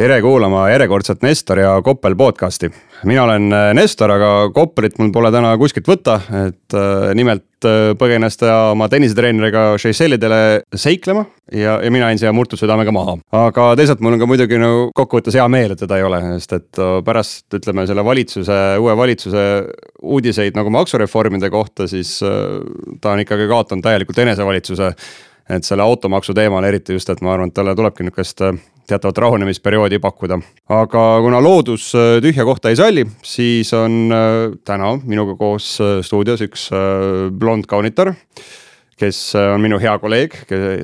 Tere kuulama järjekordset Nestor ja Koppel podcasti. mina olen äh, Nestor, aga Koppelit mul pole täna kuskilt võtta, et äh, nimelt äh, põgenes ta oma tennisetreeneriga Seychellidele seiklema ja, ja mina jäin siia murtud südamega maha. aga teisalt mul on ka muidugi nagu kokkuvõttes hea meel, et teda ei ole, sest et pärast ütleme selle valitsuse, uue valitsuse uudiseid nagu maksureformide kohta, siis ta on ikkagi kaotanud täielikult enesevalitsuse et selle automaksu teemal eriti just, et ma arvan, et talle tulebki nihukest teatavat rahunemisperioodi pakkuda. aga kuna loodus äh, tühja kohta ei salli, siis on äh, täna minuga koos äh, stuudios üks blond kaunitar kes on minu hea kolleeg,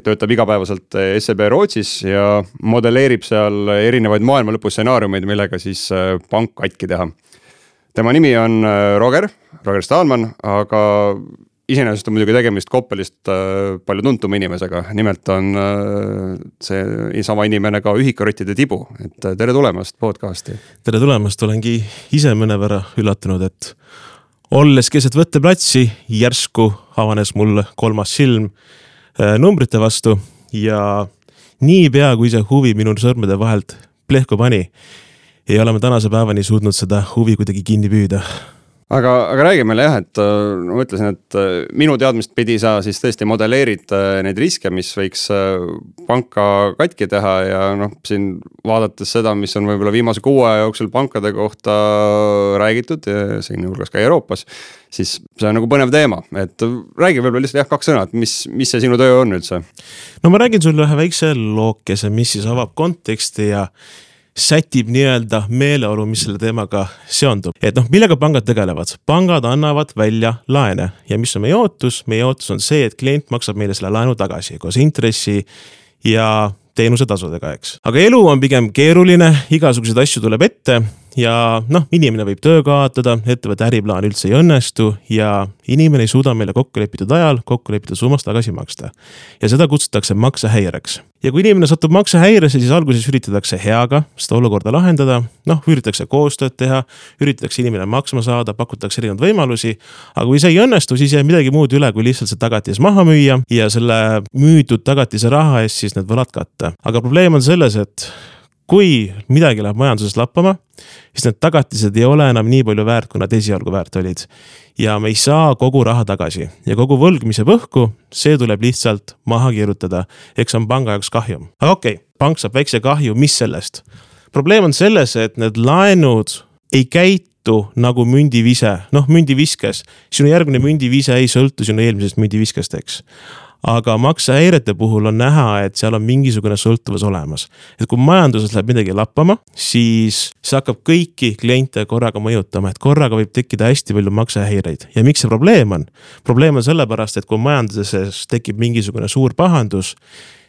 töötab igapäevaselt SEB Rootsis ja modelleerib seal erinevaid maailma lõpu stsenaariumeid, millega siis pank katki teha. tema nimi on Roger, Roger Stahlmann, aga iseenesest on muidugi tegemist Koppelist äh, palju tuntuma inimesega, nimelt on äh, see sama inimene ka ühikarottide tibu, et äh, tere tulemast podcast'i. tere tulemast, olengi ise mõnevõrra üllatunud, et olles keset võtteplatsi, järsku avanes mul kolmas silm numbrite vastu ja niipea, kui see huvi minu sõrmede vahelt plehku pani, ei ole ma tänase päevani suutnud seda huvi kuidagi kinni püüda aga, aga räägi meile jah, et äh, ma ütlesin, et äh, minu teadmist pidi sa siis tõesti modelleerid äh, neid riske, mis võiks panka katki teha ja noh, siin vaadates seda, mis on võib-olla viimase kuu aja jooksul pankade kohta räägitud siinhulgas ka Euroopas. siis see on nagu põnev teema, et räägi võib-olla lihtsalt jah, kaks sõna, et mis, mis see sinu töö on üldse? no ma räägin sulle ühe väikse lookese, mis siis avab konteksti ja sätib nii-öelda meeleolu, mis selle teemaga seondub. et noh, millega pangad tegelevad? pangad annavad välja laene ja mis on meie ootus? meie ootus on see, et klient maksab meile selle laenu tagasi koos intressi ja teenusetasudega, eks. aga elu on pigem keeruline, igasuguseid asju tuleb ette ja noh, inimene võib töö kaotada, ettevõtte äriplaan üldse ei õnnestu ja inimene ei suuda meile kokku lepitud ajal kokku lepitud summas tagasi maksta. ja seda kutsutakse maksehäireks ja kui inimene satub maksehäiresse, siis alguses üritatakse heaga seda olukorda lahendada, noh, üritatakse koostööd teha, üritatakse inimene maksma saada, pakutakse erinevaid võimalusi. aga kui see ei õnnestu, siis jääb midagi muud üle, kui lihtsalt see tagatis maha müüa ja selle müüdud tagatise raha eest siis need võlad katta. aga probleem on selles, et kui midagi läheb majanduses lappama, siis need tagatised ei ole enam nii palju väärt, kui nad esialgu väärt olid. ja me ei saa kogu raha tagasi ja kogu võlg, mis jääb õhku, see tuleb lihtsalt maha kirjutada. eks see on panga jaoks kahjum, aga okei okay,, pank saab väikse kahju, mis sellest? probleem on selles, et need laenud ei käitu nagu mündivise, noh mündiviskes. sinu järgmine mündivise ei sõltu sinu eelmisest mündiviskest, eks aga maksehäirete puhul on näha, et seal on mingisugune sõltuvus olemas. et kui majanduses läheb midagi lappama, siis see hakkab kõiki kliente korraga mõjutama, et korraga võib tekkida hästi palju maksehäireid ja miks see probleem on? probleem on sellepärast, et kui majanduses tekib mingisugune suur pahandus,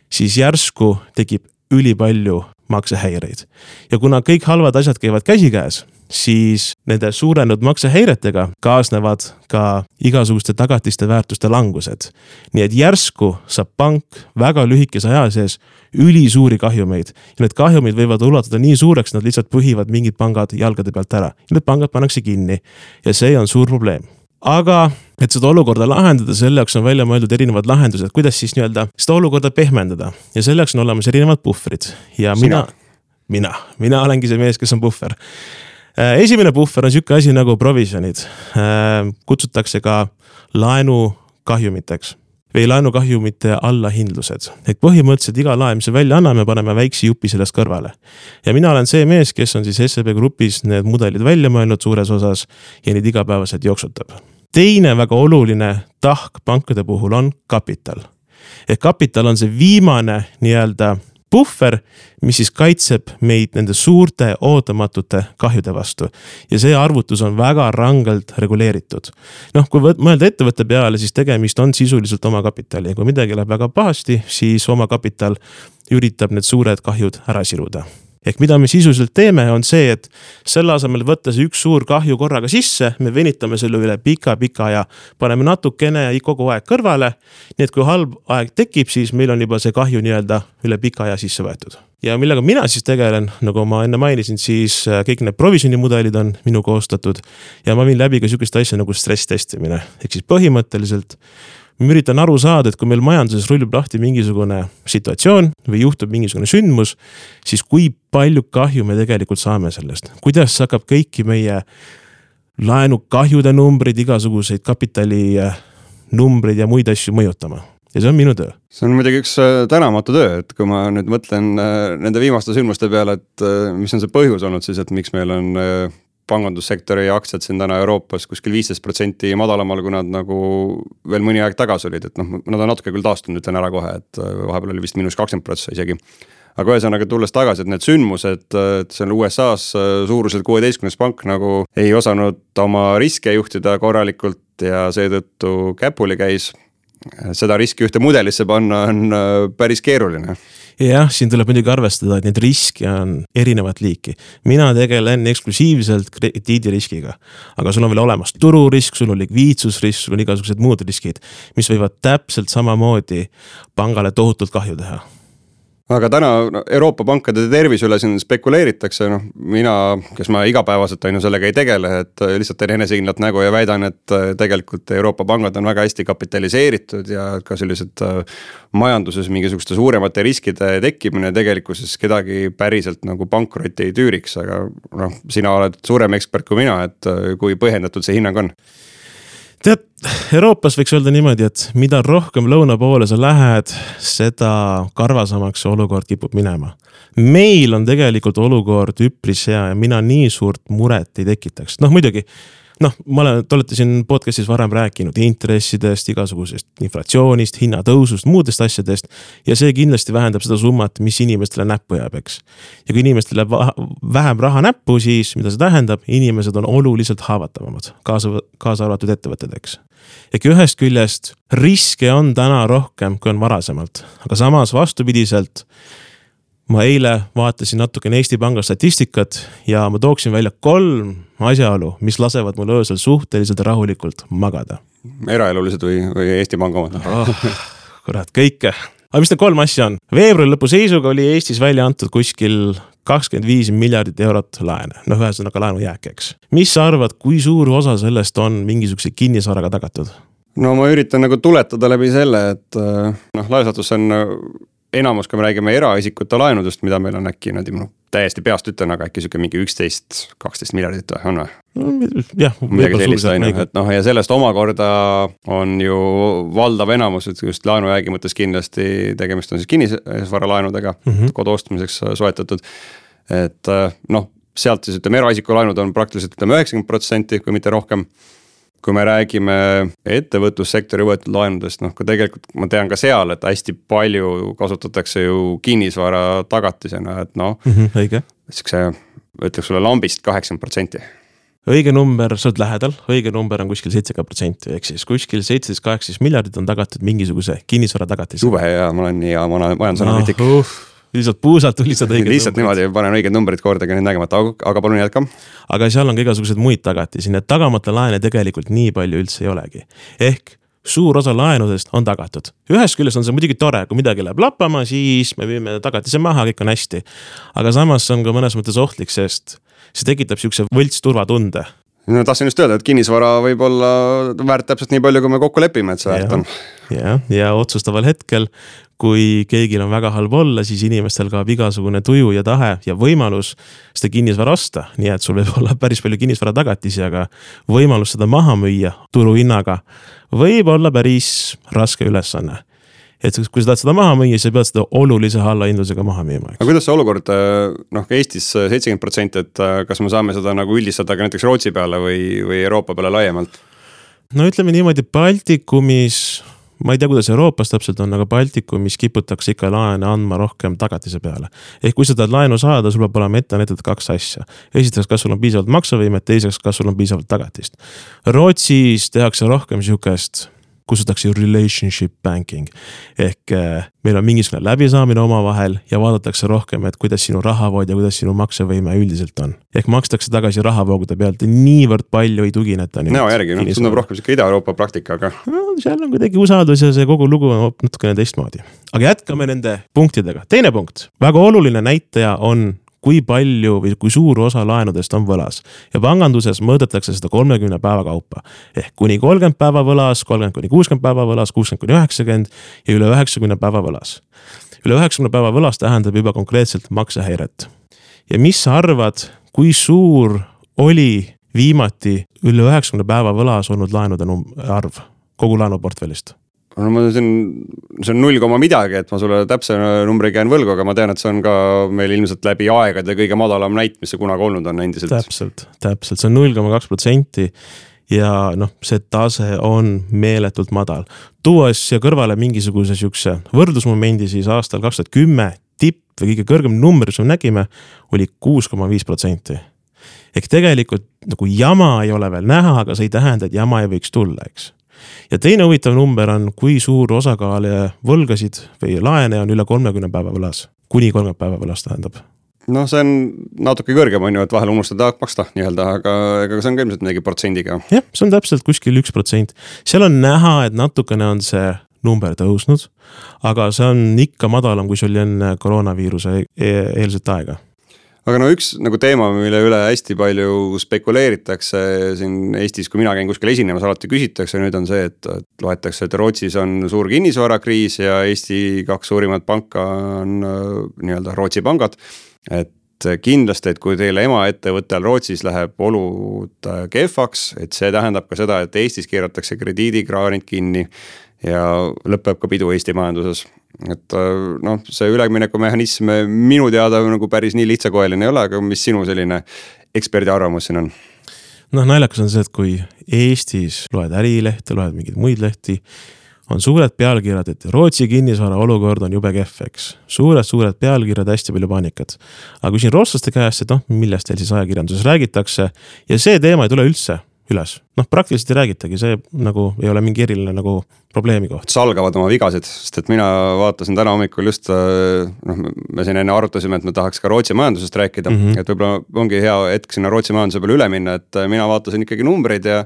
siis järsku tekib ülipalju maksehäireid. ja kuna kõik halvad asjad käivad käsikäes siis nende suurenenud maksehäiretega kaasnevad ka igasuguste tagatiste väärtuste langused. nii et järsku saab pank väga lühikese aja sees ülisuuri kahjumeid. Ja need kahjumid võivad ulatuda nii suureks, nad lihtsalt põhivad mingid pangad jalgade pealt ära. Ja need pangad pannakse kinni. Ja see on suur probleem. Aga et seda olukorda lahendada, selle jaoks on välja mõeldud erinevad lahendused, kuidas siis nii-öelda seda olukorda pehmendada? Ja selle jaoks on olemas erinevad puhvrid. Ja mina, mina, mina olengi see mees, kes on puhver esimene puhver on sihuke asi nagu provisjonid, äh, kutsutakse ka laenukahjumiteks või laenukahjumite allahindlused. et põhimõtteliselt iga laen, mis me välja anname, paneme väikse jupi sellest kõrvale. ja mina olen see mees, kes on siis SEB Grupis need mudelid välja mõelnud suures osas ja neid igapäevaselt jooksutab. teine väga oluline tahk pankade puhul on kapital. ehk kapital on see viimane nii-öelda puhver, mis siis kaitseb meid nende suurte ootamatute kahjude vastu. ja see arvutus on väga rangelt reguleeritud. noh, kui mõelda ettevõtte peale, siis tegemist on sisuliselt omakapitali kui midagi läheb väga pahasti, siis omakapital üritab need suured kahjud ära siluda ehk mida me sisuliselt teeme, on see, et selle asemel võtta see üks suur kahju korraga sisse, me venitame selle üle pika-pika aja, paneme natukene kogu aeg kõrvale. nii et kui halb aeg tekib, siis meil on juba see kahju nii-öelda üle pika aja sisse võetud ja millega mina siis tegelen, nagu ma enne mainisin, siis äh, kõik need provisjonimudelid on minu koostatud. ja ma viin läbi ka sihukest asja nagu stress testimine, ehk siis põhimõtteliselt ma üritan aru saada, et kui meil majanduses rullub lahti mingisugune situatsioon või juhtub mingisugune sündmus, siis kui palju kahju me tegelikult saame sellest, kuidas see hakkab kõiki meie laenukahjude numbreid, igasuguseid kapitali äh, ja muid asju mõjutama ja see on minu töö. see on muidugi üks äh, tänamatu töö, et kui ma nüüd mõtlen äh, nende viimaste sündmuste peale, et mis on see põhjus olnud siis, et miks meil on pangandussektori aktsiad siin täna Euroopas kuskil viisteist protsenti madalamal, kui nad nagu veel mõni aeg tagasi olid, et noh, nad on natuke küll taastunud, ütlen ära kohe, et vahepeal oli vist miinus kakskümmend prossa isegi. aga ühesõnaga tulles tagasi, et need sündmused, et seal USA-s suuruselt kuueteistkümnes pank nagu ei osanud oma riske juhtida korralikult ja seetõttu käpuli käis seda riski ühte mudelisse panna on äh, päris keeruline jah, siin tuleb muidugi arvestada, et neid riske on erinevat liiki. mina tegelen eksklusiivselt krediidiriskiga. aga sul on veel olemas tururisk, sul on likviidsusrisk, sul on igasugused muud riskid, mis võivad täpselt samamoodi pangale tohutult kahju teha aga täna Euroopa pankade tervise üle siin spekuleeritakse, noh mina, kes ma igapäevaselt on ju sellega ei tegele, et äh, lihtsalt teen enesekindlat nägu ja väidan, et äh, tegelikult Euroopa pangad on väga hästi kapitaliseeritud ja ka sellised äh, majanduses mingisuguste suuremate riskide tekkimine tegelikkuses kedagi päriselt nagu pankrotti ei tüüriks, aga noh, sina oled suurem ekspert kui mina, et kui põhjendatud see hinnang on tead, Euroopas võiks öelda niimoodi, et mida rohkem lõuna poole sa lähed, seda karvasemaks see olukord kipub minema. meil on tegelikult olukord üpris hea ja mina nii suurt muret ei tekitaks, noh muidugi noh, ma olen, te olete siin podcast'is varem rääkinud intressidest, igasugusest inflatsioonist, hinnatõusust, muudest asjadest. ja see kindlasti vähendab seda summat, mis inimestele näppu jääb, eks. ja kui inimestele jääb vähem raha näppu, siis mida see tähendab, inimesed on oluliselt haavatavamad, kaasa, kaasa arvatud ettevõtted, eks. ehk ühest küljest riske on täna rohkem, kui on varasemalt, aga samas vastupidiselt ma eile vaatasin natukene Eesti Panga statistikat ja ma tooksin välja kolm asjaolu, mis lasevad mul öösel suhteliselt rahulikult magada. eraelulised või, või Eesti Panga omad oh,? kurat, kõike. aga mis need kolm asja on? veebruari lõpu seisuga oli Eestis välja antud kuskil kakskümmend viis miljardit eurot laene, noh, ühesõnaga laenujääk, eks. mis sa arvad, kui suur osa sellest on mingisuguse kinnisvaraga tagatud? no ma üritan nagu tuletada läbi selle, et noh, laias laastus on enamus, kui me räägime eraisikute laenudest, mida meil on äkki niimoodi, noh täiesti peast ütlen, aga äkki sihuke mingi üksteist, kaksteist miljardit või on või? jah. midagi sellist on ju, et noh, ja sellest omakorda on ju valdav enamus, et just laenujäägi mõttes kindlasti tegemist on siis kinnisvaralaenudega mm -hmm. kodu ostmiseks soetatud. et noh, sealt siis ütleme, eraisiku laenud on praktiliselt ütleme üheksakümmend protsenti, kui mitte rohkem kui me räägime ettevõtlussektori võetud laenudest, noh, ka tegelikult ma tean ka seal, et hästi palju kasutatakse ju kinnisvara tagatisena, et noh mm -hmm,. õige. Sihukese, ütleks sulle lambist kaheksakümmend protsenti õige number, sa oled lähedal, õige number on kuskil seitsekümmend protsenti, ehk siis kuskil seitseteist, kaheksateist miljardit on tagatud mingisuguse kinnisvara tagatis. jube hea, ma olen nii hea majandusanalüütik no, uh lihtsalt puusalt tulistad õiged lihtsalt numbrid. niimoodi panen õiged numbrid kordagi nüüd nägemata, aga palun jätka. aga seal on ka igasuguseid muid tagatisi, nii et tagamata laene tegelikult nii palju üldse ei olegi. ehk suur osa laenudest on tagatud. ühest küljest on see muidugi tore, kui midagi läheb lappama, siis me viime tagatise maha, kõik on hästi. aga samas see on ka mõnes mõttes ohtlik, sest see tekitab sihukese võlts turvatunde no tahtsin just öelda, et kinnisvara võib olla väärt täpselt nii palju, kui me kokku lepime, et see väärt on. jah, ja otsustaval hetkel, kui keegil on väga halb olla, siis inimestel kaob igasugune tuju ja tahe ja võimalus seda kinnisvara osta. nii et sul võib olla päris palju kinnisvara tagatisi, aga võimalus seda maha müüa turuhinnaga võib olla päris raske ülesanne et kui sa tahad seda maha müüa, siis sa pead seda olulise allahindlusega maha müüma. aga kuidas see olukord noh, Eestis seitsekümmend protsenti, et kas me saame seda nagu üldistada ka näiteks Rootsi peale või, või Euroopa peale laiemalt? no ütleme niimoodi, Baltikumis ma ei tea, kuidas Euroopas täpselt on, aga Baltikumis kiputakse ikka laene andma rohkem tagatise peale. ehk kui sa tahad laenu saada, sul peab olema ette näidatud kaks asja. esiteks, kas sul on piisavalt maksevõimet, teiseks, kas sul on piisavalt tagatist. Rootsis tehakse rohkem sihukest kutsutakse relationship banking. ehk äh, meil on mingisugune läbisaamine omavahel ja vaadatakse rohkem, et kuidas sinu rahavood ja kuidas sinu maksevõime üldiselt on. ehk makstakse tagasi rahavoogude pealt ja niivõrd palju ei tugineta. näo järgi, noh tundub rohkem sihuke Ida-Euroopa praktika, aga no,. seal on kuidagi usaldus ja see kogu lugu on natukene teistmoodi. aga jätkame nende punktidega, teine punkt, väga oluline näitaja on kui palju või kui suur osa laenudest on võlas. ja panganduses mõõdetakse seda kolmekümne päeva kaupa. ehk kuni kolmkümmend päeva võlas, kolmkümmend kuni kuuskümmend päeva võlas, kuuskümmend kuni üheksakümmend ja üle üheksakümne päeva võlas. üle üheksakümne päeva võlas tähendab juba konkreetselt maksehäiret. ja mis sa arvad, kui suur oli viimati üle üheksakümne päeva võlas olnud laenude arv kogu laenuportfellist? No ma siin, see on null koma midagi, et ma sulle täpse numbriga jään võlgu, aga ma tean, et see on ka meil ilmselt läbi aegade kõige madalam näit, mis see kunagi olnud on endiselt. täpselt, täpselt, see on null koma kaks protsenti ja noh, see tase on meeletult madal. tuues siia kõrvale mingisuguse sihukese võrdlusmomendi, siis aastal kaks tuhat kümme tipp või kõige kõrgem number, mis me nägime, oli kuus koma viis protsenti. ehk tegelikult nagu jama ei ole veel näha, aga see ei tähenda, et jama ei võiks tulla, eks ja teine huvitav number on, kui suur osakaal võlgasid või laene on üle kolmekümne päeva võlas, kuni kolmkümmend päeva võlas tähendab? Noh, see on natuke kõrgem, on ju, et vahel unustada maksta nii-öelda, aga ega see on ka ilmselt midagi protsendiga. jah, see on täpselt kuskil üks protsent, seal on näha, et natukene on see number tõusnud, aga see on ikka madalam, kui see oli enne koroonaviiruse e-, eelset aega aga no üks nagu teema, mille üle hästi palju spekuleeritakse siin Eestis, kui mina käin kuskil esinemas, alati küsitakse, nüüd on see, et, et loetakse, et Rootsis on suur kinnisvarakriis ja Eesti kaks suurimat panka on äh, nii-öelda Rootsi pangad. et kindlasti, et kui teil emaettevõttel Rootsis läheb olud äh, kehvaks, et see tähendab ka seda, et Eestis keeratakse krediidikraanid kinni ja lõpeb ka pidu Eesti majanduses et äh, noh, see üleminekumehhanism minu teada nagu päris nii lihtsakoeline ei ole, aga mis sinu selline eksperdi arvamus siin on? noh, naljakas on see, et kui Eestis loed Ärilehte, loed mingeid muid lehti, on suured pealkirjad, et Rootsi kinnisvara olukord on jube kehv, eks. suured-suured pealkirjad, hästi palju paanikat. aga küsin rootslaste käest, et noh, millest teil siis ajakirjanduses räägitakse ja see teema ei tule üldse üles. noh, praktiliselt ei räägitagi, see nagu ei ole mingi eriline nagu probleemi koht. salgavad oma vigasid, sest et mina vaatasin täna hommikul just äh, noh, me siin enne arutasime, et me tahaks ka Rootsi majandusest rääkida mm, -hmm. et võib-olla ongi hea hetk sinna Rootsi majanduse peale üle minna, et äh, mina vaatasin ikkagi numbreid ja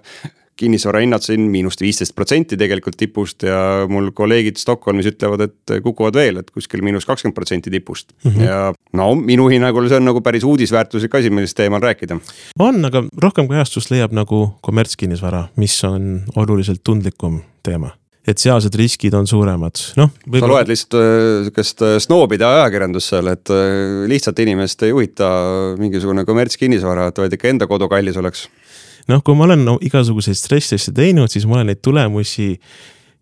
kinnisvarahinnad siin miinust viisteist protsenti tegelikult tipust ja mul kolleegid Stockholmis ütlevad, et kukuvad veel, et kuskil miinus kakskümmend protsenti tipust mm. -hmm. ja no minu hinnangul see on nagu päris uudisväärtuslik asi, millest teemal rääkida. on, aga rohkem kajastust leiab nagu kommertskinnisvara, mis on oluliselt tundlikum teema et sealsed riskid on suuremad, noh. sa loed lihtsalt äh, sihukest äh, snoobide ajakirjandust seal, et äh, lihtsalt inimest ei huvita mingisugune kommertskinnisvara, et vaid ikka enda kodu kallis oleks noh, kui ma olen no, igasuguseid stress-teste teinud, siis ma olen neid tulemusi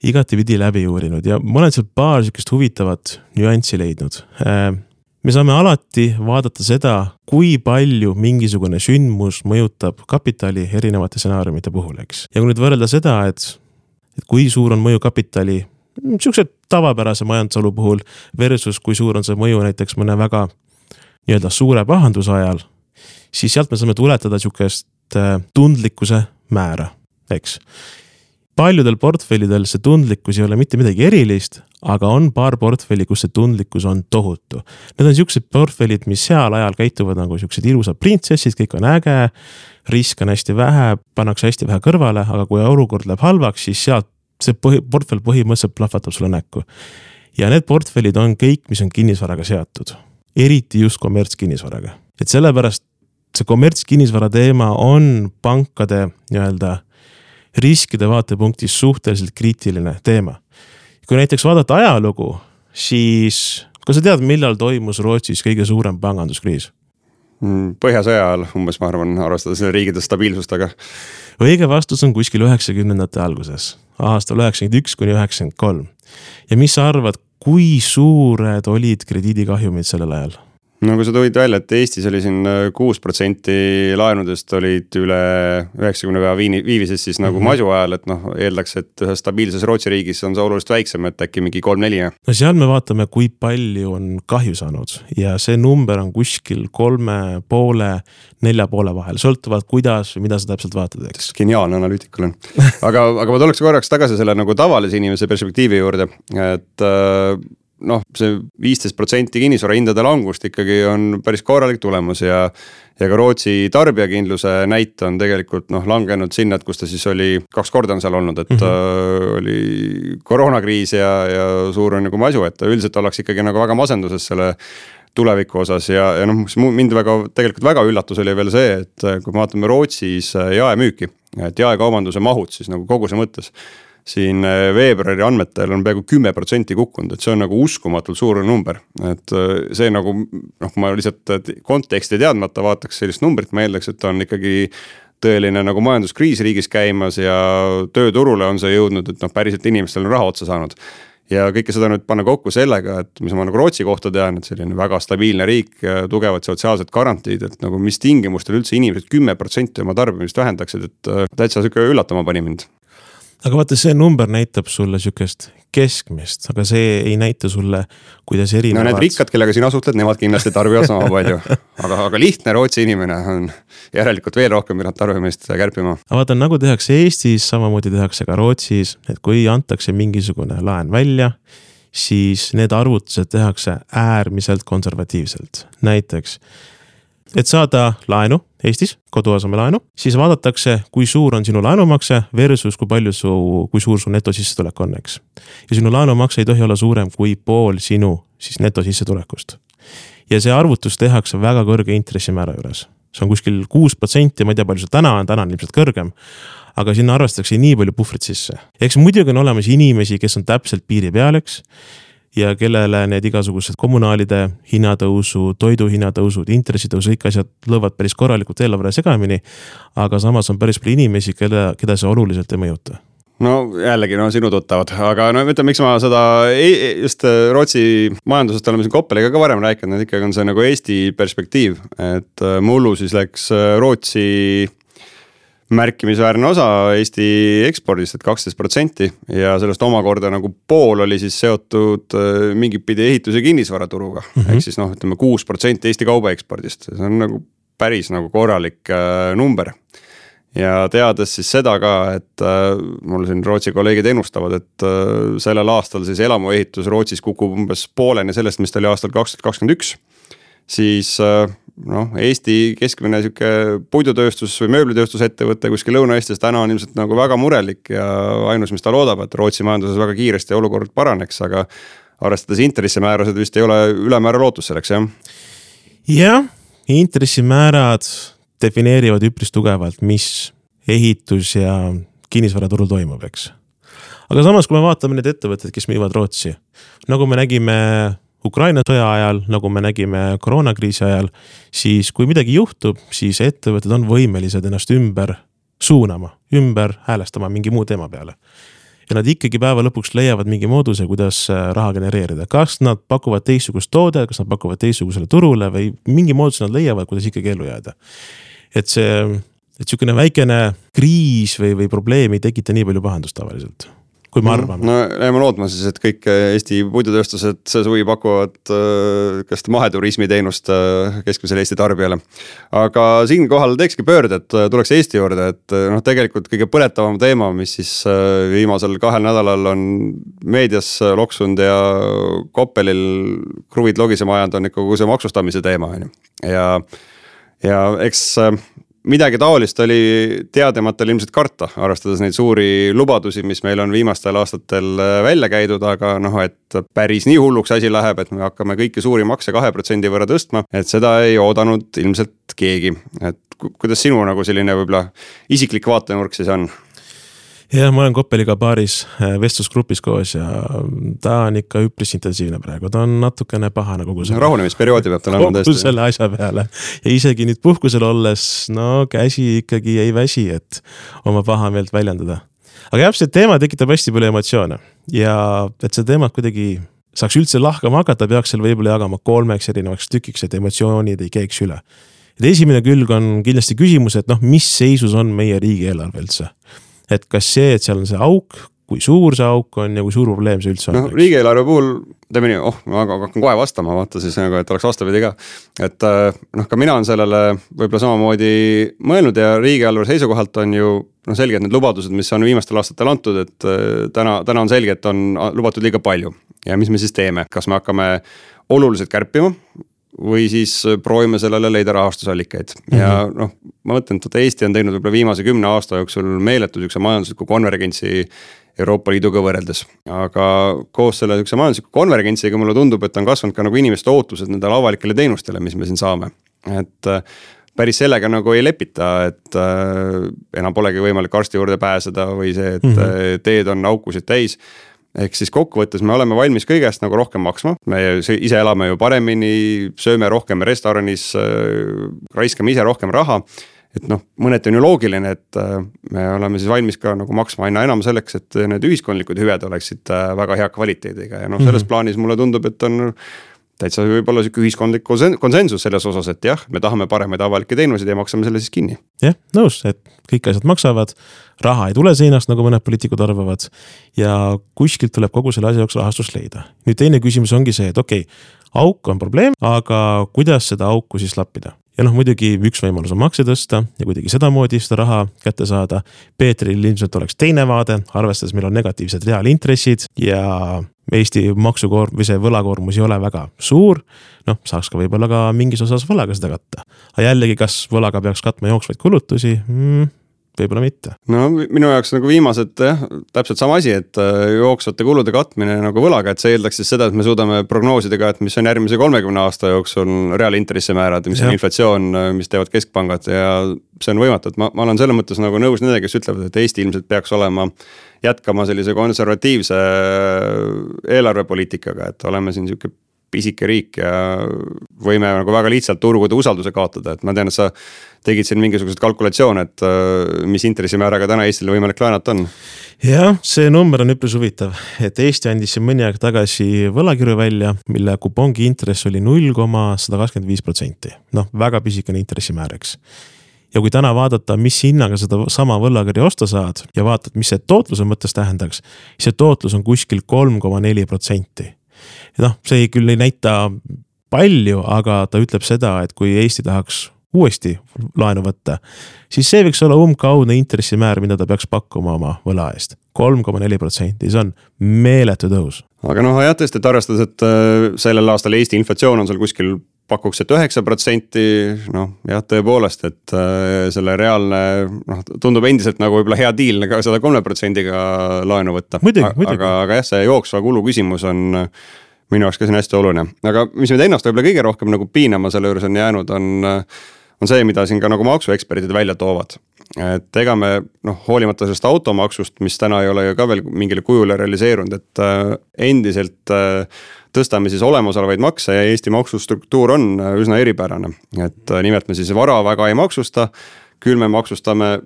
igatepidi läbi uurinud ja ma olen sealt paar sihukest huvitavat nüanssi leidnud. Äh, me saame alati vaadata seda, kui palju mingisugune sündmus mõjutab kapitali erinevate stsenaariumite puhul, eks. ja kui nüüd võrrelda seda, et, et kui suur on mõju kapitali sihukese tavapärase majandusolu puhul versus kui suur on see mõju näiteks mõne väga nii-öelda suure pahanduse ajal, siis sealt me saame tuletada sihukest tundlikkuse määra, eks. paljudel portfellidel see tundlikkus ei ole mitte midagi erilist, aga on paar portfelli, kus see tundlikkus on tohutu. Need on siuksed portfellid, mis seal ajal käituvad nagu siuksed ilusad printsessid, kõik on äge. risk on hästi vähe, pannakse hästi vähe kõrvale, aga kui olukord läheb halvaks, siis sealt see põhi, portfell põhimõtteliselt plahvatab sulle näkku. ja need portfellid on kõik, mis on kinnisvaraga seotud, eriti just kommertskinnisvaraga, et sellepärast see kommertskinnisvara teema on pankade nii-öelda riskide vaatepunktist suhteliselt kriitiline teema. kui näiteks vaadata ajalugu, siis kas sa tead, millal toimus Rootsis kõige suurem panganduskriis? Mm, põhjasõja ajal umbes, ma arvan, arvestades riikide stabiilsust, aga. õige vastus on kuskil üheksakümnendate alguses, aastal üheksakümmend üks kuni üheksakümmend kolm. ja mis sa arvad, kui suured olid krediidikahjumid sellel ajal? Kui sa tõid välja, et Eestis oli siin äh, kuus protsenti laenudest olid üle üheksakümne päeva viini, viivises siis nagu mm -hmm. masu ajal, et noh, eeldaks, et ühes stabiilses Rootsi riigis on see oluliselt väiksem, et äkki mingi kolm-neli. no seal me vaatame, kui palju on kahju saanud ja see number on kuskil kolme poole, nelja poole vahel, sõltuvalt kuidas või mida sa täpselt vaatad, eks. geniaalne analüütik olen aga, aga ma tuleks korraks tagasi selle nagu tavalise inimese perspektiivi juurde, et äh, noh, see viisteist protsenti kinnisvara hindade langust ikkagi on päris korralik tulemus ja. ja ka Rootsi tarbijakindluse näit on tegelikult noh, langenud sinna, et kus ta siis oli, kaks korda on seal olnud, et mm -hmm. oli koroonakriis ja, ja suur on nagu masu, et üldiselt ollakse ikkagi nagu väga masenduses selle tuleviku osas ja, ja noh, mis mind väga, tegelikult väga üllatus oli veel see, et kui me vaatame Rootsis jaemüüki, et jaekaubanduse mahud siis nagu koguse mõttes siin äh, veebruari andmetel on peaaegu kümme protsenti kukkunud, et see on nagu uskumatult suur number. et äh, see nagu noh, kui ma lihtsalt konteksti teadmata vaataks sellist numbrit, ma eeldaks, et on ikkagi tõeline nagu majanduskriis riigis käimas ja tööturule on see jõudnud, et noh, päriselt inimestel on raha otsa saanud ja kõike seda nüüd panna kokku sellega, et mis ma nagu Rootsi kohta tean, et selline väga stabiilne riik, tugevad sotsiaalsed garantiid, et nagu mis tingimustel üldse inimesed kümme protsenti oma tarbimist vähendaksid, et äh, täitsa sihuke üllatama pani mind aga vaata, see number näitab sulle sihukest keskmist, aga see ei näita sulle, kuidas erinevad. no need rikkad, kellega sina suhtled, nemad kindlasti tarbivad sama palju, aga, aga lihtne Rootsi inimene on järelikult veel rohkem pidanud tarbimist kärpima. aga vaata, nagu tehakse Eestis, samamoodi tehakse ka Rootsis, et kui antakse mingisugune laen välja, siis need arvutused tehakse äärmiselt konservatiivselt, näiteks et saada laenu Eestis, koduasemelaenu, siis vaadatakse, kui suur on sinu laenumakse versus kui palju su, kui suur su netosissetulek on, eks. ja sinu laenumakse ei tohi olla suurem kui pool sinu siis netosissetulekust. ja see arvutus tehakse väga kõrge intressimäära juures, see on kuskil kuus protsenti, ma ei tea, palju see täna on, täna on ilmselt kõrgem aga sinna arvestatakse nii palju puhvrit sisse. eks muidugi on olemas inimesi, kes on täpselt piiri peal, eks ja kellele need igasugused kommunaalide hinnatõusu, toidu hinnatõusud, intressitõusud, kõik asjad löövad päris korralikult eelarve segamini. aga samas on päris palju inimesi, kelle, keda see oluliselt ei mõjuta no jällegi, no sinu tuttavad, aga no ütleme, miks ma seda just äh, Rootsi majandusest oleme siin Koppeliga ka varem rääkinud, ikkagi on see nagu Eesti perspektiiv, et äh, mullu siis läks äh, Rootsi märkimisväärne osa Eesti ekspordist et, et kaksteist protsenti ja sellest omakorda nagu pool oli siis seotud äh, mingit pidi ehitus- ja kinnisvaraturuga mm -hmm. ehk siis noh, ütleme kuus protsenti Eesti kauba ekspordist, see on nagu päris nagu korralik äh, number ja teades siis seda ka, et äh, mul siin Rootsi kolleegid ennustavad, et äh, sellel aastal siis elamuehitus Rootsis kukub umbes pooleni sellest, mis ta oli aastal kaks tuhat kakskümmend üks. siis äh, noh, Eesti keskmine sihuke puidutööstus või mööblitööstusettevõte kuskil Lõuna-Eestis täna on ilmselt nagu väga murelik ja ainus, mis ta loodab, et Rootsi majanduses väga kiiresti olukord paraneks, aga arvestades intressimäärasid vist ei ole ülemäära lootus selleks, jah? jah, intressimäärad defineerivad üpris tugevalt, mis ehitus ja kinnisvaraturul toimub, eks. aga samas, kui me vaatame neid ettevõtteid, kes müüvad Rootsi, nagu me nägime Ukraina sõja ajal, nagu me nägime koroonakriisi ajal, siis kui midagi juhtub, siis ettevõtted on võimelised ennast ümber suunama, ümber häälestama mingi muu teema peale. ja nad ikkagi päeva lõpuks leiavad mingi mooduse, kuidas äh, raha genereerida, kas nad pakuvad teistsugust toodet, kas nad pakuvad teistsugusele turule või mingi mooduse nad leiavad, kuidas ikkagi ellu jääda. et see, et sihukene väikene kriis või, või probleem ei tekita nii palju pahandust tavaliselt kui me arvame. no jääme lootma siis, et kõik äh, Eesti puidutööstused see suvi pakuvad äh, kas maheturismi teenust äh, keskmisele Eesti tarbijale. aga siinkohal teekski pöörde, et tuleks Eesti juurde, et noh, tegelikult kõige põletavam teema, mis siis viimasel kahel nädalal on meedias loksunud ja Koppelil kruvid logisema ajanud, on ikka kogu see maksustamise teema on ju, ja ja eks midagi taolist oli teadematel ilmselt karta, arvestades neid suuri lubadusi, mis meil on viimastel aastatel äh, välja käidud, aga noh, et päris nii hulluks asi läheb, et me hakkame kõiki suuri makse kahe protsendi võrra tõstma, et seda ei oodanud ilmselt keegi, et kuidas sinu nagu selline võib-olla isiklik vaatenurk siis on? Jah, ma olen Koppeliga paaris äh, vestlusgrupis koos ja ta on ikka üpris intensiivne praegu, ta on natukene pahane kogu selle. rahunemisperioodi peab tal olema tõesti. kogu selle asja peale ja isegi nüüd puhkusel olles, no käsi ikkagi ei väsi, et oma pahameelt väljendada. aga jah, see teema tekitab hästi palju emotsioone ja et seda teemat kuidagi saaks üldse lahkama hakata, peaks selle võib-olla jagama kolmeks erinevaks tükiks, et emotsioonid ei käiks üle. et esimene külg on kindlasti küsimus, et noh, mis seisus on meie riigieelarve üldse. Et kas see, et seal on see auk, kui suur see auk on ja kui suur probleem see üldse on? noh, riigieelarve puhul teeme nii, oh, ma hakkan kohe vastama, vaata siis nagu, et oleks vastupidi ka. et äh, noh, ka mina olen sellele võib-olla samamoodi mõelnud ja riigieelarve seisukohalt on ju noh, selge, et need lubadused, mis on viimastel aastatel antud, et äh, täna, täna on selge, et on lubatud liiga palju. ja mis me siis teeme, kas me hakkame oluliselt kärpima või siis proovime sellele leida rahastusallikaid mm -hmm. ja noh, ma mõtlen, et Eesti on teinud võib-olla viimase kümne aasta jooksul meeletu sihukese majandusliku konvergentsi Euroopa Liiduga võrreldes. aga koos selle sihukese majandusliku konvergentsiga mulle tundub, et on kasvanud ka nagu inimeste ootused nendele avalikele teenustele, mis me siin saame, et äh, päris sellega nagu ei lepita, et äh, enam polegi võimalik arsti juurde pääseda või see, et mm -hmm. teed on aukusid täis ehk siis kokkuvõttes me oleme valmis kõigest nagu rohkem maksma, me ise elame ju paremini, sööme rohkem restoranis, raiskame ise rohkem raha. Et noh, mõneti on ju loogiline, et äh, me oleme siis valmis ka nagu maksma aina enam selleks, et need ühiskondlikud hüved oleksid äh, väga hea kvaliteediga. Ja noh, selles mm -hmm. plaanis mulle tundub, et on täitsa võib-olla sihuke ühiskondlik konsensus selles osas, et jah, me tahame paremaid avalikke teenuseid ja maksame selle siis kinni. jah, nõus, et kõik asjad maksavad, raha ei tule seinast, nagu mõned poliitikud arvavad. ja kuskilt tuleb kogu selle asja jaoks rahastust leida. nüüd teine küsimus ongi see, et okei okay,, auk on probleem, aga kuidas seda auku siis lappida? ja noh, muidugi üks võimalus on makse tõsta ja kuidagi sedamoodi seda raha kätte saada. Peetril ilmselt oleks teine vaade, arvestades meil on negatiivsed reaalintressid ja Eesti maksukoorm- või see võlakoormus ei ole väga suur. noh, saaks ka võib-olla ka mingis osas võlaga seda katta. aga jällegi, kas võlaga peaks katma jooksvaid kulutusi mm,? Võib-olla mitte. no minu jaoks nagu viimased jah, täpselt sama asi, et äh, jooksvate kulude katmine nagu võlaga, et see eeldaks siis seda, et me suudame prognoosida ka, et mis on järgmise kolmekümne aasta jooksul reaalintressimäärad, mis ja. on inflatsioon, äh, mis teevad keskpangad ja see on võimatu, et ma, ma olen selles mõttes nagu nõus nendega, kes ütlevad, et Eesti ilmselt peaks olema jätkama sellise konservatiivse äh, eelarvepoliitikaga, et oleme siin sihuke pisike riik ja võime nagu väga lihtsalt turgude usalduse kaotada, et ma tean, et sa tegid siin mingisuguseid kalkulatsioone, et äh, mis intressimääraga täna Eestil võimalik laenata on? jah, see number on üpris huvitav, et Eesti andis siin mõni aeg tagasi võlakirju välja, mille kupongi intress oli null koma sada kakskümmend viis protsenti, noh, väga pisikene intressimäär, eks ja kui täna vaadata, mis hinnaga seda sama võlakirja osta saad ja vaatad, mis see tootluse mõttes tähendaks, see tootlus on kuskil kolm koma neli protsenti. Noh, see küll ei näita palju, aga ta ütleb seda, et kui Eesti tahaks uuesti laenu võtta, siis see võiks olla umbkaudne intressimäär, mida ta peaks pakkuma oma võla eest. kolm koma neli protsenti, see on meeletu tõus. aga noh, jah, tõesti, et arvestades, et äh, sellel aastal Eesti inflatsioon on seal kuskil pakuks, et üheksa protsenti, noh jah, tõepoolest, et äh, selle reaalne noh, tundub endiselt nagu võib-olla hea deal ka sada kolme protsendiga laenu võtta. aga, aga jah, see jooksva kulu küsimus on minu jaoks ka siin hästi oluline, aga mis mind ennast võib-olla kõige rohkem nagu piinama selle juures on jäänud, on äh, on see, mida siin ka nagu maksueksperdid välja toovad. Et ega me noh, hoolimata sellest automaksust, mis täna ei ole ju ka veel mingil kujul realiseerunud, et äh, endiselt äh, tõstame siis olemasolevaid makse ja Eesti maksustruktuur on äh, üsna eripärane. et äh, nimelt me siis vara väga ei maksusta, küll me maksustame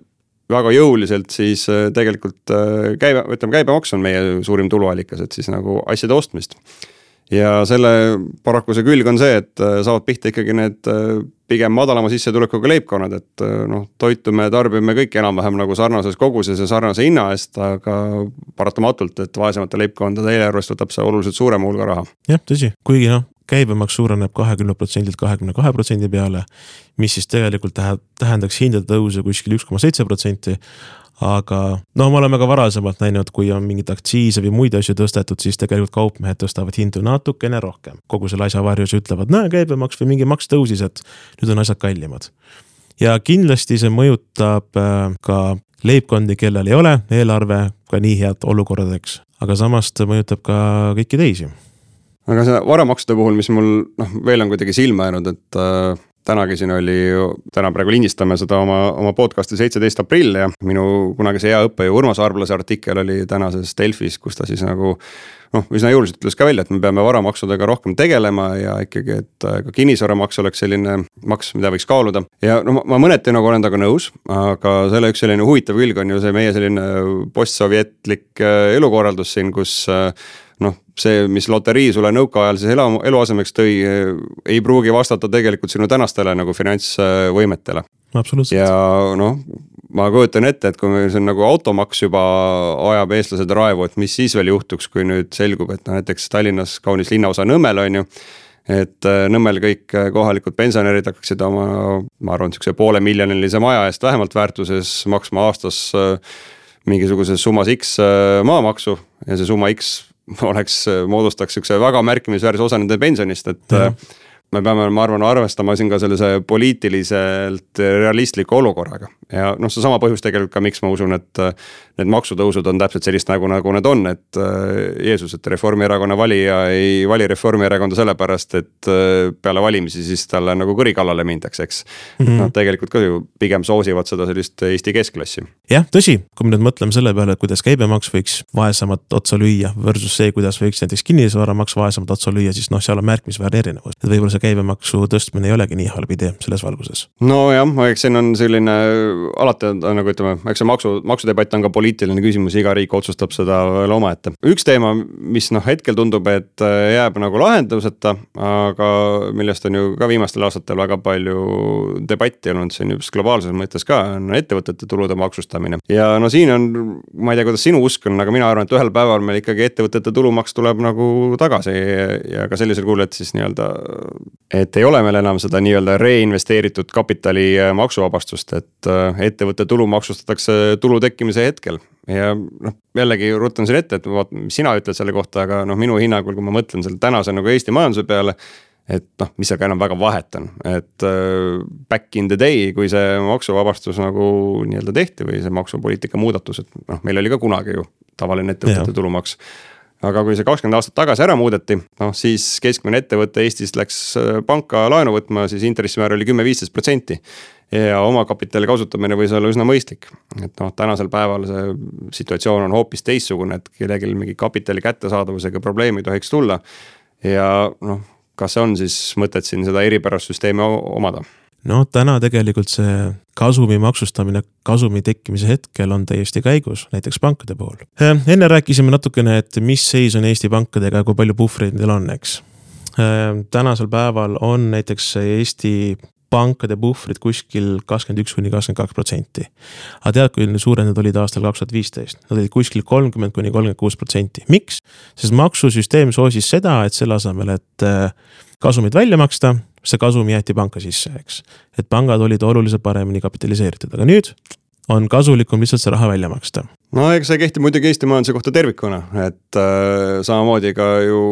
väga jõuliselt siis äh, tegelikult äh, käibe, ütleme käibemaks on meie suurim tuluallikas, et siis nagu asjade ostmist ja selle paraku see külg on see, et äh, saavad pihta ikkagi need äh, pigem madalama sissetulekuga leibkonnad, et äh, noh, toitu me tarbime kõik enam-vähem nagu sarnases koguses ja sarnase hinna eest, aga paratamatult, et vaesemate leibkondade eelarvest võtab see oluliselt suurema hulga raha. jah, tõsi, kuigi noh, käibemaks suureneb kahekümne protsendilt kahekümne kahe protsendi peale, mis siis tegelikult tähendaks hindade tõusu kuskil üks koma seitse protsenti aga noh, me oleme ka varasemalt näinud, kui on mingeid aktsiise või muid asju tõstetud, siis tegelikult kaupmehed tõstavad hindu natukene rohkem. kogu selle asja varjus ütlevad, näe, käibemaks või mingi maks tõusis, et nüüd on asjad kallimad. ja kindlasti see mõjutab äh, ka leibkondi, kellel ei ole eelarve ka nii head olukordadeks, aga samas ta mõjutab ka kõiki teisi aga see varamaksude puhul, mis mul noh, veel on kuidagi silma jäänud, et äh, tänagi siin oli täna praegu lindistame seda oma, oma podcast'i seitseteist aprill ja minu kunagise hea õppejõu Urmas Arblase artikkel oli tänases Delfis, kus ta siis nagu noh, üsna jõuliselt ütles ka välja, et me peame varamaksudega rohkem tegelema ja ikkagi, et äh, ka kinnisvaramaks oleks selline maks, mida võiks kaaluda. ja no ma, ma mõneti nagu olen temaga nõus, aga selle üks selline huvitav külg on ju see meie selline postsovjetlik äh, elukorraldus siin, kus äh, noh, see, mis loterii sulle nõukaajal siis elu, eluasemeks tõi, ei pruugi vastata tegelikult sinu tänastele nagu finantsvõimetele. ja noh, ma kujutan ette, et kui meil on nagu automaks juba ajab eestlased raevu, et mis siis veel juhtuks, kui nüüd selgub, et noh, näiteks Tallinnas kaunis linnaosa Nõmmel on ju et äh, Nõmmel kõik äh, kohalikud pensionärid hakkaksid oma, ma arvan, sihukese poolemiljonilise maja eest vähemalt väärtuses maksma aastas äh, mingisuguses summas X maamaksu ja see summa X oleks, moodustaks sihukese väga märkimisväärse osa nende pensionist, et ja me peame, ma arvan, arvestama siin ka sellise poliitiliselt realistliku olukorraga. ja noh, seesama põhjus tegelikult ka, miks ma usun, et need maksutõusud on täpselt sellist nägu, nagu need on, et äh, Jeesus, et Reformierakonna valija ei vali Reformierakonda sellepärast, et äh, peale valimisi siis talle nagu kõri kallale mindakse, eks mm. -hmm. Nad tegelikult ka ju pigem soosivad seda sellist Eesti keskklassi. jah, tõsi, kui me nüüd mõtleme selle peale, et kuidas käibemaks võiks vaesemat otsa lüüa versus see, kuidas võiks näiteks kinnisvaramaks vaesemat otsa lüüa, siis noh, seal on märkimisväärne erinevus, et võib-olla see käibemaksu tõstmine ei olegi nii halb idee selles valguses. nojah, eks siin on selline alati on nagu ütleme, eks see maksu, maksudebatt on ka poliitiline küsimus, iga riik otsustab seda veel omaette. üks teema, mis noh, hetkel tundub, et äh, jääb nagu lahenduseta, aga millest on ju ka viimastel aastatel väga palju debatti olnud, on just globaalses mõttes ka, on ettevõtete tulude maksustamine. ja no siin on, ma ei tea, kuidas sinu usk on, aga mina arvan, et ühel päeval meil ikkagi ettevõtete tulumaks tuleb nagu tagasi ja ka sellisel kujul, et siis nii-öelda et ei ole meil enam seda nii-öelda reinvesteeritud kapitali äh, maksuvabastust, et äh, ettevõtte tulu maksustatakse tulu tekkimise hetkel. ja noh, jällegi ruttan siin ette, et vaat, mis sina ütled selle kohta, aga noh, minu hinnangul, kui ma mõtlen selle tänase nagu Eesti majanduse peale et noh, mis seal ka enam väga vahet on, et äh, back in the day, kui see maksuvabastus nagu nii-öelda tehti või see maksupoliitika muudatus, et noh, meil oli ka kunagi ju tavaline ettevõtete tulumaks aga kui see kakskümmend aastat tagasi ära muudeti, noh siis keskmine ettevõte Eestis läks äh, panka laenu võtma, siis intressimäär oli kümme-viisteist protsenti. ja omakapitali kasutamine võis olla üsna mõistlik, et noh, tänasel päeval see situatsioon on hoopis teistsugune, et kellelgi mingi kapitali kättesaadavusega probleemi ei tohiks tulla. ja noh, kas on siis mõtet siin seda eripärast süsteemi omada no täna tegelikult see kasumi maksustamine kasumi tekkimise hetkel on täiesti käigus, näiteks pankade puhul. Äh, enne rääkisime natukene, et mis seis on Eesti pankadega ja kui palju puhvreid neil on, eks. Äh, tänasel päeval on näiteks Eesti pankade puhvrid kuskil kakskümmend üks kuni kakskümmend kaks protsenti. aga tead, kui suured need olid aastal kaks tuhat viisteist? Nad olid kuskil kolmkümmend kuni kolmkümmend kuus protsenti, miks? sest maksusüsteem soosis seda, et selle asemel, et äh, kasumit välja maksta see kasum jäeti panka sisse, eks. et pangad olid oluliselt paremini kapitaliseeritud, aga nüüd on kasulikum lihtsalt see raha välja maksta. no eks see kehtib muidugi Eesti majanduse kohta tervikuna, et äh, samamoodi ka ju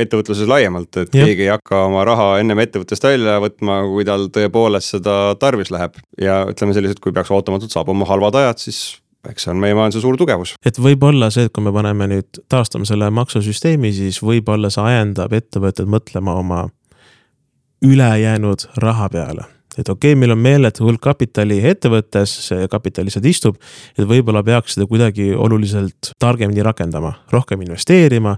ettevõtluses laiemalt, et ja. keegi ei hakka oma raha ennem ettevõttest välja võtma, kui tal tõepoolest seda tarvis läheb. ja ütleme selliselt, kui peaks ootamatult saabuma halvad ajad, siis eks see on meie majanduse suur tugevus. et võib-olla see, et kui me paneme nüüd, taastame selle maksusüsteemi, siis võib-olla see ajendab ettevõtted mõtlema oma ülejäänud raha peale. et okei okay,, meil on meeletu hulk kapitali ettevõttes, see kapital lihtsalt istub, et võib-olla peaks seda kuidagi oluliselt targemini rakendama, rohkem investeerima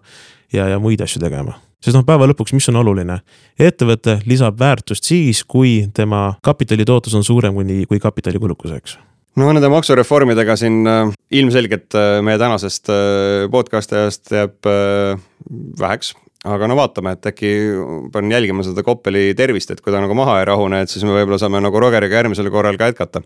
ja, ja muid asju tegema. Sest noh, päeva lõpuks, mis on oluline, ettevõte lisab väärtust siis, kui tema kapitali tootlus on suurem kuni, kui kapitali kulukus, eks no nende maksureformidega siin äh, ilmselgelt äh, meie tänasest äh, podcast'i ajast jääb äh, väheks aga no vaatame, et äkki pean jälgima seda Koppeli tervist, et kui ta nagu maha ei rahune, et siis me võib-olla saame nagu Rogeriga järgmisel korral ka jätkata.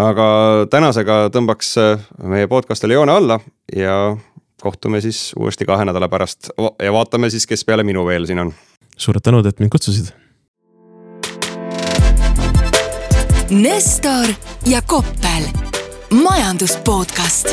aga tänasega tõmbaks äh, meie podcast'ile joone alla ja kohtume siis uuesti kahe nädala pärast ja vaatame siis, kes peale minu veel siin on. suured tänud, et mind kutsusid. Nestor ja Koppel, majandus podcast